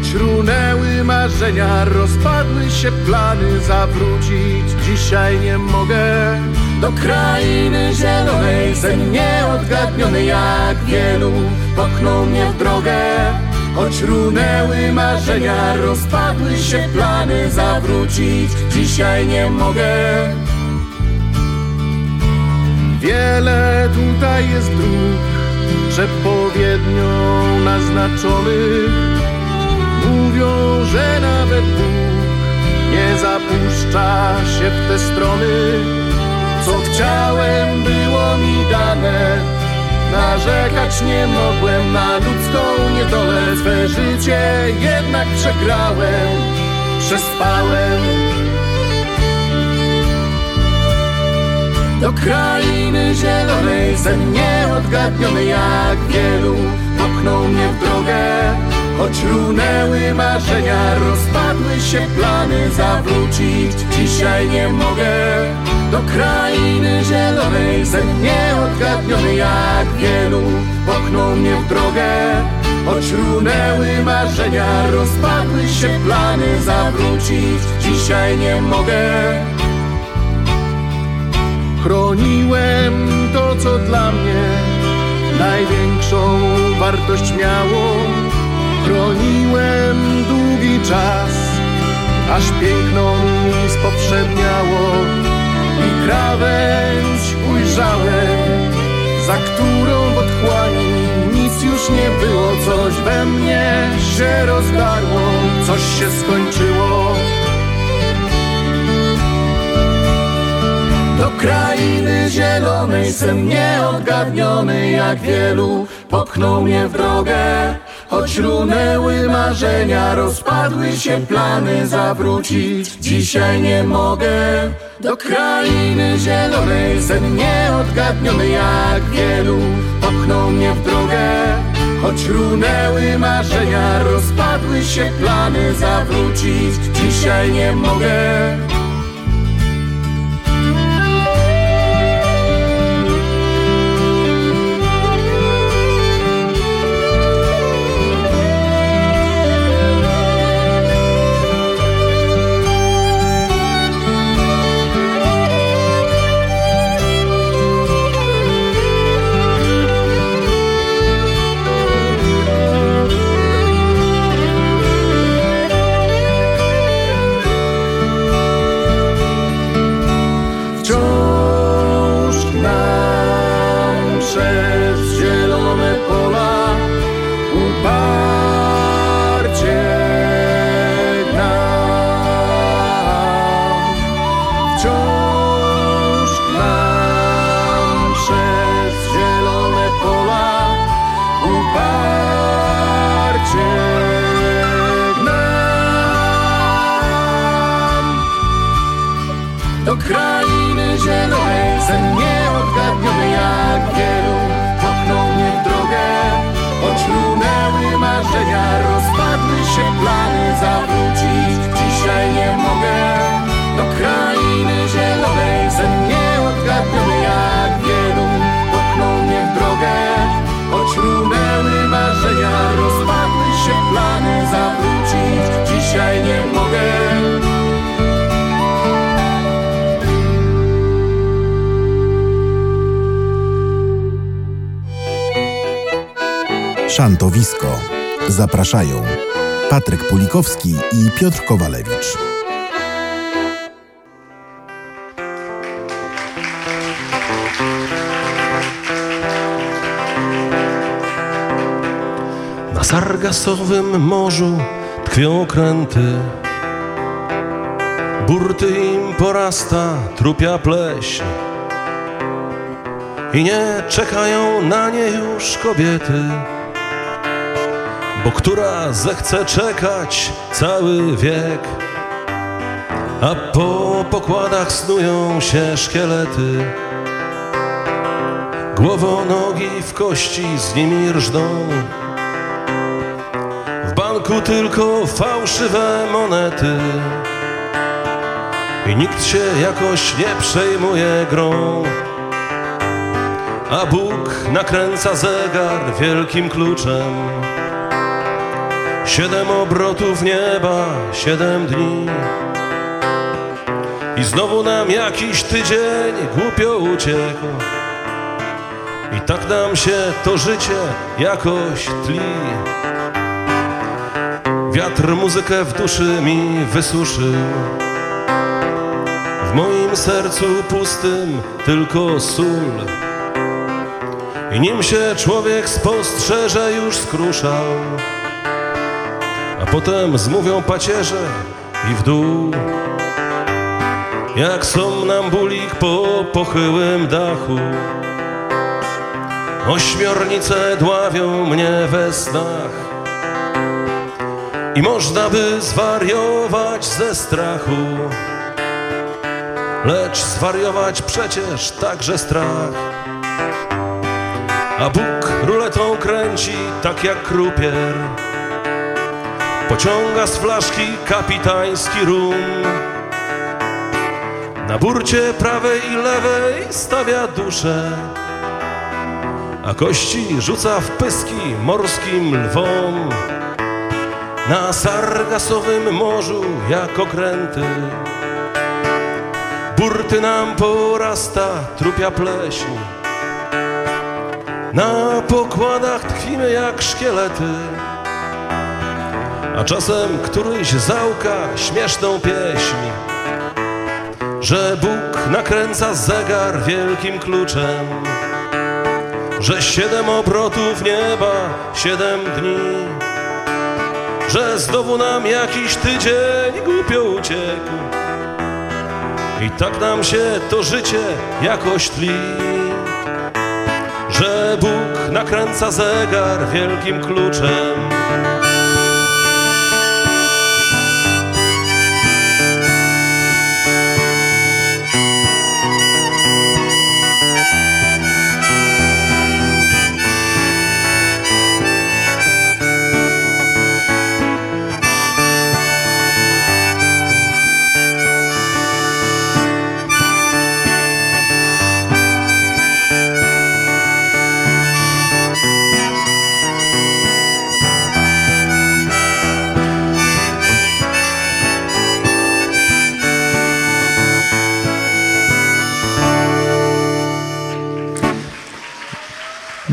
S18: Choć runęły marzenia, rozpadły się plany Zawrócić. Dzisiaj nie mogę Do krainy zielonej sen nieodgadniony jak wielu. Popchnął mnie w drogę Choć runęły marzenia, rozpadły się plany Zawrócić. Dzisiaj nie mogę. Wiele tutaj jest dróg przepowiednią naznaczonych. Mówią, że nawet Bóg nie zapuszcza się w te strony. Co chciałem było mi dane, narzekać nie mogłem na ludzką niedolę. Swe życie jednak przegrałem, przespałem. Do krainy zielonej sen nieodgadniony jak wielu popchnął mnie w drogę Choć runęły marzenia, rozpadły się plany Zawrócić. Dzisiaj nie mogę Do krainy zielonej sen nieodgadniony jak wielu. Popchnął mnie w drogę Choć runęły marzenia, rozpadły się plany Zawrócić. Dzisiaj nie mogę. Chroniłem to, co dla mnie największą wartość miało Chroniłem długi czas, aż piękno mi spowszedniało I krawędź ujrzałem, za którą w otchłani nic już nie było. Coś we mnie się rozdarło, coś się skończyło. Do krainy zielonej sen nieodgadniony jak wielu popchnął mnie w drogę Choć runęły marzenia, rozpadły się plany zawrócić. Dzisiaj nie mogę do krainy zielonej Sen nieodgadniony jak wielu. Popchnął mnie w drogę Choć runęły marzenia, rozpadły się plany zawrócić. Dzisiaj nie mogę zawrócić. Dzisiaj nie mogę do krainy zielonej. Sen nieodgadniony jak wielu popchnął mnie w drogę. Choć runęły marzenia, rozpadły się plany zawrócić. Dzisiaj nie mogę.
S2: Szantowisko. Zapraszają Patryk Pulikowski i Piotr Kowalewicz.
S19: Na sargasowym morzu tkwią okręty. Burty im porasta trupia pleśń I nie czekają na nie już kobiety Która zechce czekać cały wiek. A po pokładach snują się szkielety. Głowonogi w kości z nimi rżną. W banku tylko fałszywe monety. I nikt się jakoś nie przejmuje grą. A Bóg nakręca zegar wielkim kluczem Siedem obrotów nieba, siedem dni. I znowu nam jakiś tydzień głupio uciekł. I tak nam się to życie jakoś tli. Wiatr muzykę w duszy mi wysuszył W moim sercu pustym tylko sól. I nim się człowiek spostrzeże już skruszał A potem zmówią pacierze i w dół. Jak somnambulik po pochyłym dachu Ośmiornice dławią mnie we snach. I można by zwariować ze strachu Lecz zwariować przecież także strach. A Bóg ruletą kręci tak jak krupier Pociąga z flaszki kapitański rum. Na burcie prawej i lewej stawia duszę a kości rzuca w pyski morskim lwom. Na sargasowym morzu jak okręty Burty nam porasta trupia pleśń Na pokładach tkwimy jak szkielety A czasem któryś załka śmieszną pieśń Że Bóg nakręca zegar wielkim kluczem Że siedem obrotów nieba, siedem dni że znowu nam jakiś tydzień głupio uciekł. I tak nam się to życie jakoś tli, że Bóg nakręca zegar wielkim kluczem.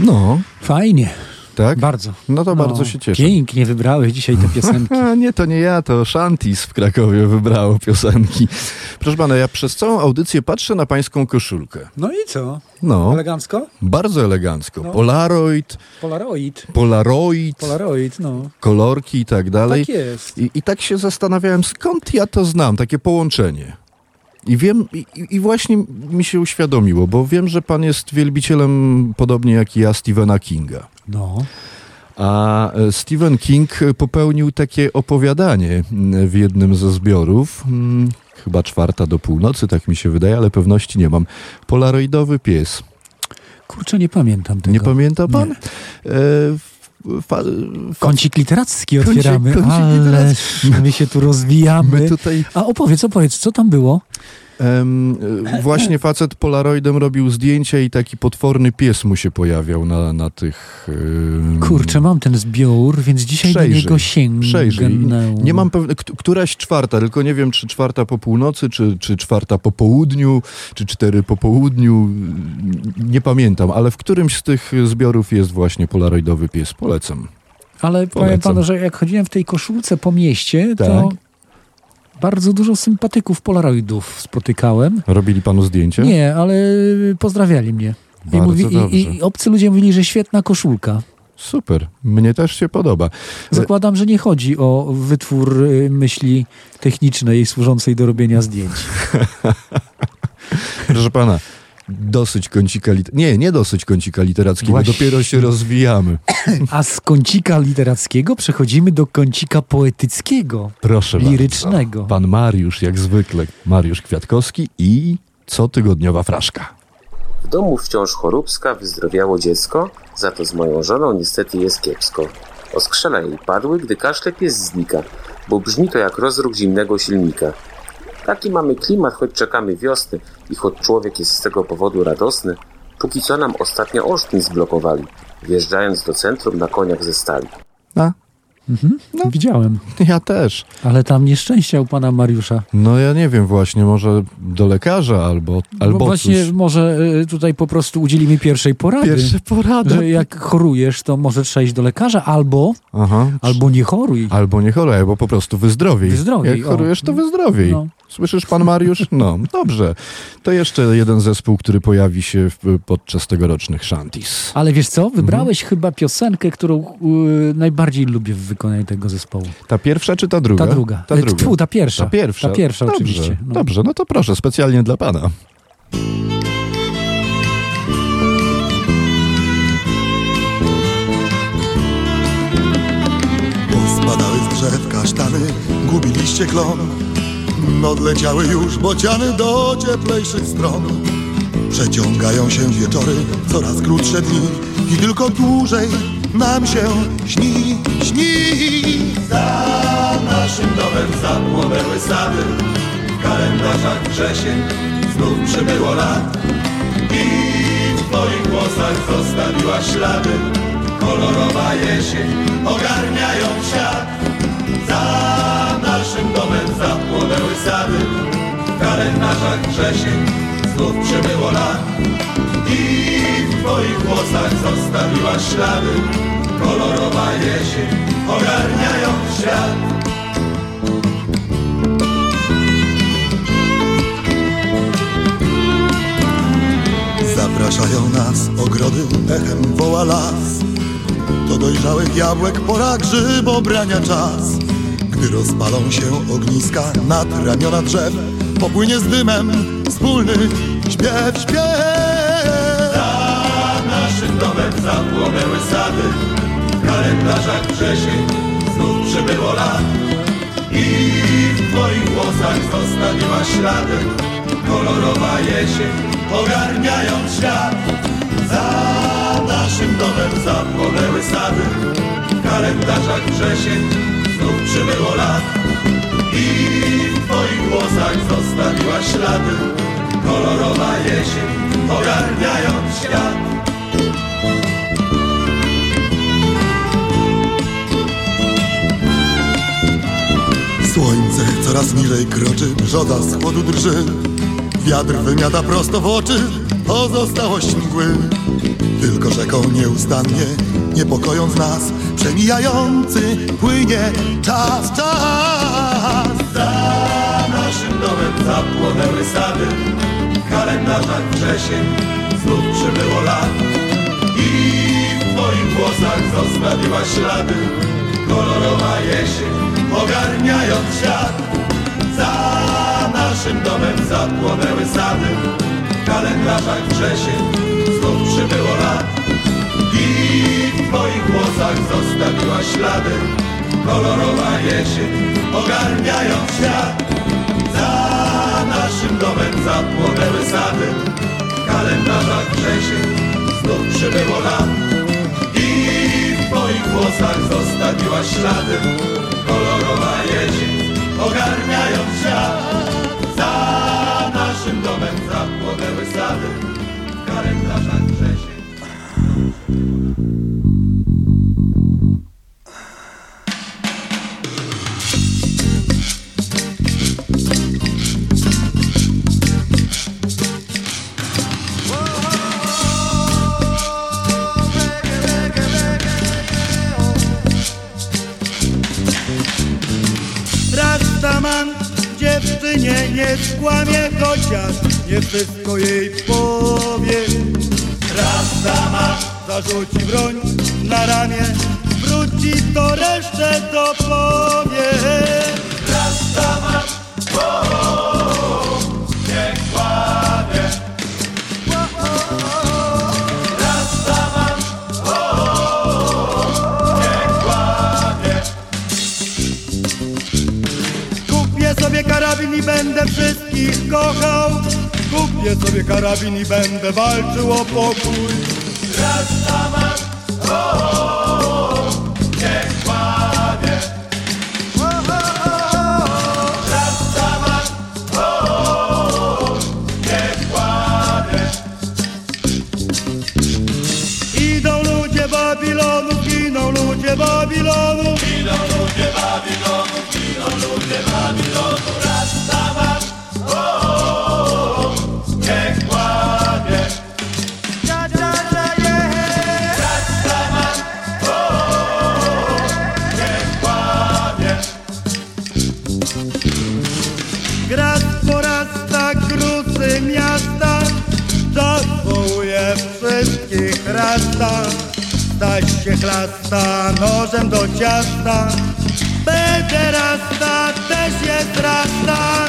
S4: No.
S5: Fajnie.
S4: Tak?
S5: Bardzo.
S4: No to bardzo się cieszę.
S5: Pięknie wybrałeś dzisiaj te piosenki.
S4: nie, to nie ja, to Shantis w Krakowie wybrało piosenki. Proszę pana, ja przez całą audycję patrzę na pańską koszulkę.
S5: No i co?
S4: No.
S5: Elegancko?
S4: Bardzo elegancko.
S5: No.
S4: Polaroid,
S5: Polaroid.
S4: Polaroid,
S5: Polaroid, no.
S4: kolorki i tak dalej.
S5: Tak jest.
S4: I, I tak się zastanawiałem, skąd ja to znam, takie połączenie. I wiem, i, i właśnie mi się uświadomiło, bo wiem, że pan jest wielbicielem, podobnie jak i ja, Stephena Kinga.
S5: No.
S4: A e, Stephen King popełnił takie opowiadanie w jednym ze zbiorów. Chyba czwarta do północy, tak mi się wydaje, ale pewności nie mam. Polaroidowy pies.
S5: Kurczę, nie pamiętam tego.
S4: Nie pamięta pan? E, fa,
S5: Kącik literacki
S4: Kącik-
S5: otwieramy,
S4: kącik
S5: ale
S4: literacki.
S5: my się tu rozwijamy.
S4: My tutaj-
S5: A opowiedz, opowiedz, co tam było?
S4: E, właśnie facet Polaroidem robił zdjęcia i taki potworny pies mu się pojawiał na, na tych... em,
S5: Kurczę, mam ten zbiór, więc dzisiaj do
S4: Przejrzyj,
S5: niego sięgnę.
S4: Przejrzyj. Nie mam pewne, kt- któraś czwarta, tylko nie wiem, czy czwarta po północy, czy, czy czwarta po południu, czy cztery po południu. Nie pamiętam, ale w którymś z tych zbiorów jest właśnie polaroidowy pies. Polecam.
S5: Ale powiem
S4: Polecam.
S5: panu, że jak chodziłem w tej koszulce po mieście, to
S4: Tak.
S5: Bardzo dużo sympatyków Polaroidów spotykałem.
S4: Robili panu zdjęcia?
S5: Nie, ale pozdrawiali mnie. I, mówi, i, I obcy ludzie mówili, że świetna koszulka.
S4: Super. Mnie też się podoba.
S5: Zakładam, że nie chodzi o wytwór y, myśli technicznej służącej do robienia zdjęć.
S4: Proszę pana, dosyć kącika lit- Nie, nie dosyć kącika literackiego,
S5: Właśnie.
S4: dopiero się rozwijamy.
S5: A z kącika literackiego przechodzimy do kącika poetyckiego,
S4: Proszę
S5: lirycznego.
S4: bardzo. Pan Mariusz, jak zwykle, Mariusz Kwiatkowski i cotygodniowa fraszka.
S20: W domu wciąż choróbska, wyzdrowiało dziecko, za to z moją żoną niestety jest kiepsko. Oskrzela jej padły, gdy kaszle pies znika, bo brzmi to jak rozruch zimnego silnika. Taki mamy klimat, choć czekamy wiosny i choć człowiek jest z tego powodu radosny, póki co nam ostatnio Olsztyn zblokowali, wjeżdżając do centrum na koniach ze stali.
S4: A?
S5: Mhm, Widziałem.
S4: Ja też.
S5: Ale tam nieszczęścia u pana Mariusza.
S4: No ja nie wiem właśnie, może do lekarza albo, albo
S5: Bo właśnie
S4: coś.
S5: może y, tutaj po prostu udzielimy pierwszej porady.
S4: Pierwsze porady.
S5: Że jak chorujesz, to może trzeba iść do lekarza, albo,
S4: Aha.
S5: albo nie choruj.
S4: Albo nie choruj, albo po prostu wyzdrowiej.
S5: Wyzdrowiej,
S4: Jak
S5: o.
S4: chorujesz, to wyzdrowiej.
S5: No.
S4: Słyszysz pan Mariusz? No, dobrze. To jeszcze jeden zespół, który pojawi się w, podczas tegorocznych Shanties.
S5: Ale wiesz co? Wybrałeś
S4: Mhm.
S5: chyba piosenkę, którą y, najbardziej lubię w wykonaniu tego zespołu.
S4: Ta pierwsza czy ta druga?
S5: Ta druga.
S4: Ta
S5: E,
S4: druga.
S5: tfu, ta pierwsza.
S4: Ta pierwsza.
S5: Ta pierwsza
S4: Dobrze,
S5: oczywiście, no.
S4: Dobrze, no to proszę, specjalnie dla pana.
S21: Spadały z drzew kasztany, gubiliście klon Odleciały już bociany do cieplejszych stron. Przeciągają się wieczory, coraz krótsze dni I tylko dłużej nam się śni, śni.
S7: Za naszym domem zapłonęły sady W kalendarzach wrzesień znów przybyło lat. I w
S8: twoich włosach zostawiła ślady Kolorowa jesień ogarniają świat. Za zapłonęły sady W kalendarzach wrzesień znów przybyło lat. I w twoich włosach zostawiła ślady. Kolorowa jesień ogarniają świat.
S21: Zapraszają nas ogrody, echem woła las. Do dojrzałych jabłek pora grzybobrania czas Gdy rozpalą się ogniska nad ramiona drzew Popłynie z dymem wspólny śpiew, śpiew.
S8: Za naszym domem zapłonęły sady W kalendarzach wrzesień znów przybyło lat. I w twoich włosach zostawiła ślady Kolorowa jesień ogarniając świat. Za naszym domem zapłonęły sady W kalendarzach wrzesień przybyło lat. I w twoich włosach zostawiła ślady. Kolorowa jesień ogarniając świat.
S21: Słońce coraz niżej kroczy, brzoza z chłodu drży. Wiatr wymiata prosto w oczy pozostałość mgły. Tylko rzeką nieustannie, niepokojąc nas Przemijający płynie czas, czas.
S8: Za naszym domem zapłonęły sady W kalendarzach wrzesień znów przybyło lat. I w twoich włosach zostawiła ślady Kolorowa jesień ogarniając świat. Za naszym domem zapłonęły sady W kalendarzach wrzesień znów przybyło lat w twoich włosach zostawiła ślady. Kolorowa jesień ogarniając świat. Za naszym domem zapłonęły sady. W kalendarzach wrzesień znów przybyło lat I w twoich włosach zostawiła ślady. Kolorowa jesień ogarniając świat. Za naszym domem zapłonęły sady. W kalendarzach
S22: Chociaż nie wszystko jej powie. Rastaman zarzuci broń na ramię Wróci to resztę dopowie
S8: Rastaman, o, nie
S22: będę wszystkich kochał. Kupię sobie karabin i będę walczył o pokój.
S8: Rastaman, o, nie kłamie Rastaman, o, nie kłamie
S22: Idą ludzie Babilonu, giną ludzie Babilonu.
S8: Giną ludzie Babilonu, giną ludzie Babilonu
S22: Stać się chlasta nożem do ciasta. Pederasta też jest rasta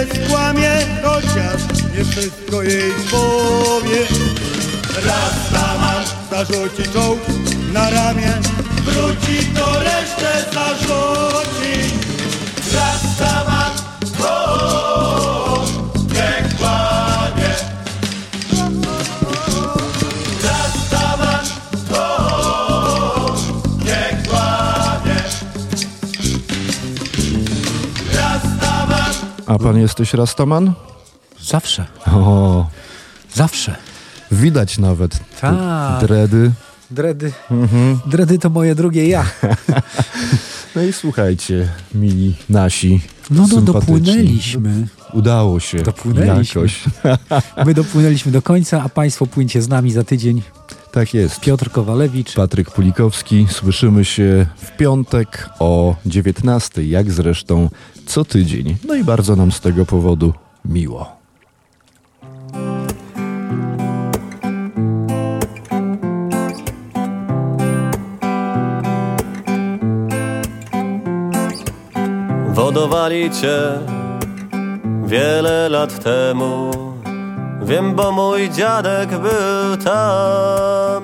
S8: nie
S22: skłamie Chociaż nie wszystko jej powie. Rastaman zarzuci czołg na ramię, wróci to resztę zarzuci. Rastaman, o,
S4: A pan jesteś Rastaman?
S5: Zawsze.
S4: O,
S5: Zawsze.
S4: widać nawet.
S5: Tak.
S4: Dredy.
S5: Dredy.
S4: Mhm.
S5: Dredy to moje drugie ja.
S4: No i słuchajcie, mili nasi.
S5: No, no dopłynęliśmy.
S4: Udało się.
S5: Dopłynęliśmy.
S4: Jakoś.
S5: My dopłynęliśmy do końca, a Państwo płyńcie z nami za tydzień.
S4: Tak jest.
S5: Piotr Kowalewicz.
S4: Patryk Pulikowski. Słyszymy się w piątek o 19, jak zresztą co tydzień. No i bardzo nam z tego powodu miło.
S23: Wodowali cię wiele lat temu. Wiem, bo mój dziadek był tam.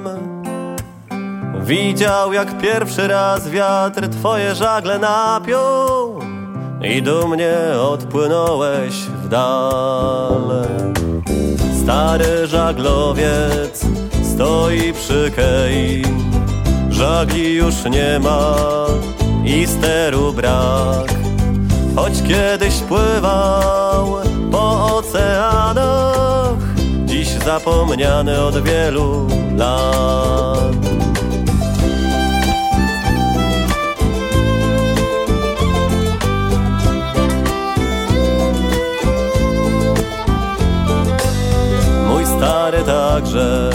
S23: Widział, jak pierwszy raz wiatr twoje żagle napiął i dumnie odpłynąłeś w dal. Stary żaglowiec stoi przy kei, żagli już nie ma i steru brak. Choć kiedyś pływał dziś zapomniany od wielu lat. Mój stary także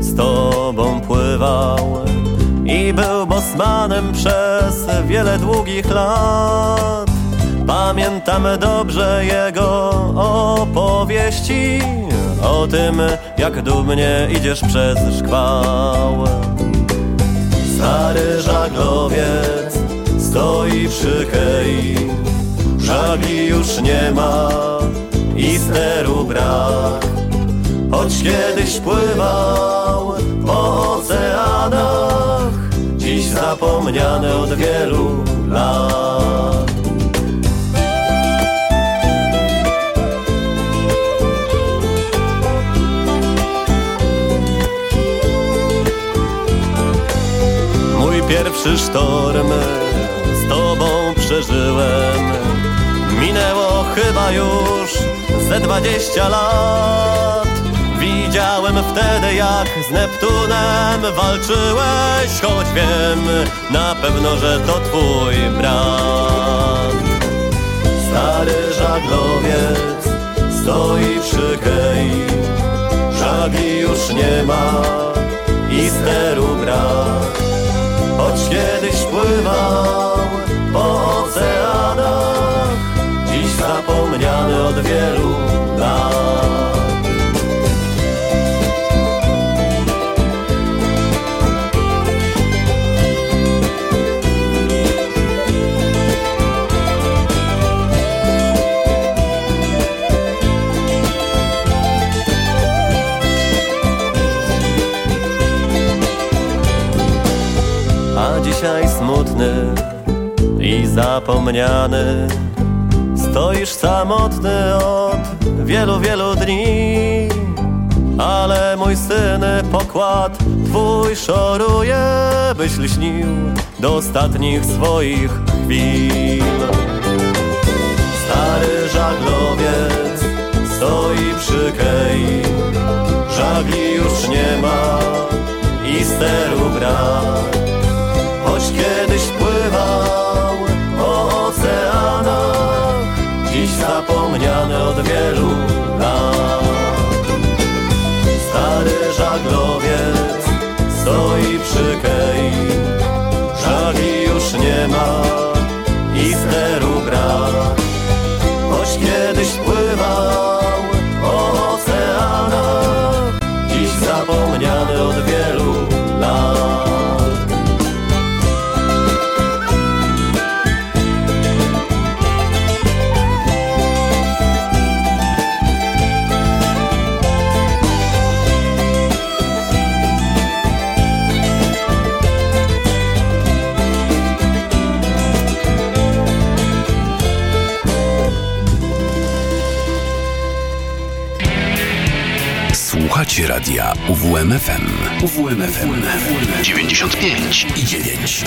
S23: z tobą pływał i był bosmanem przez wiele długich lat. Pamiętam dobrze jego opowieści o tym, jak dumnie idziesz przez szkwał. Stary żaglowiec stoi przy kei, żagli już nie ma i steru brak. Choć kiedyś pływał po oceanach, dziś zapomniany od wielu lat. Sztorm z tobą przeżyłem. Minęło chyba już ze dwadzieścia lat. Widziałem wtedy, jak z Neptunem walczyłeś, choć wiem na pewno, że to twój brat. Stary żaglowiec stoi przy kei, żagli już nie ma i steru brak. Choć kiedyś pływał po oceanach, dziś zapomniany od wielu lat. Zapomniany. Stoisz samotny od wielu, wielu dni Ale mój syn pokład twój szoruje Byś lśnił do ostatnich swoich chwil. Stary żaglowiec stoi przy kei Żagli już nie ma i steru brak. Choć kiedyś pływał zapomniany od wielu lat. Stary żaglowiec stoi przy kei Żagli już nie ma i steru
S24: Słuchacie radia UWMFM. UWMFM 95 i 9.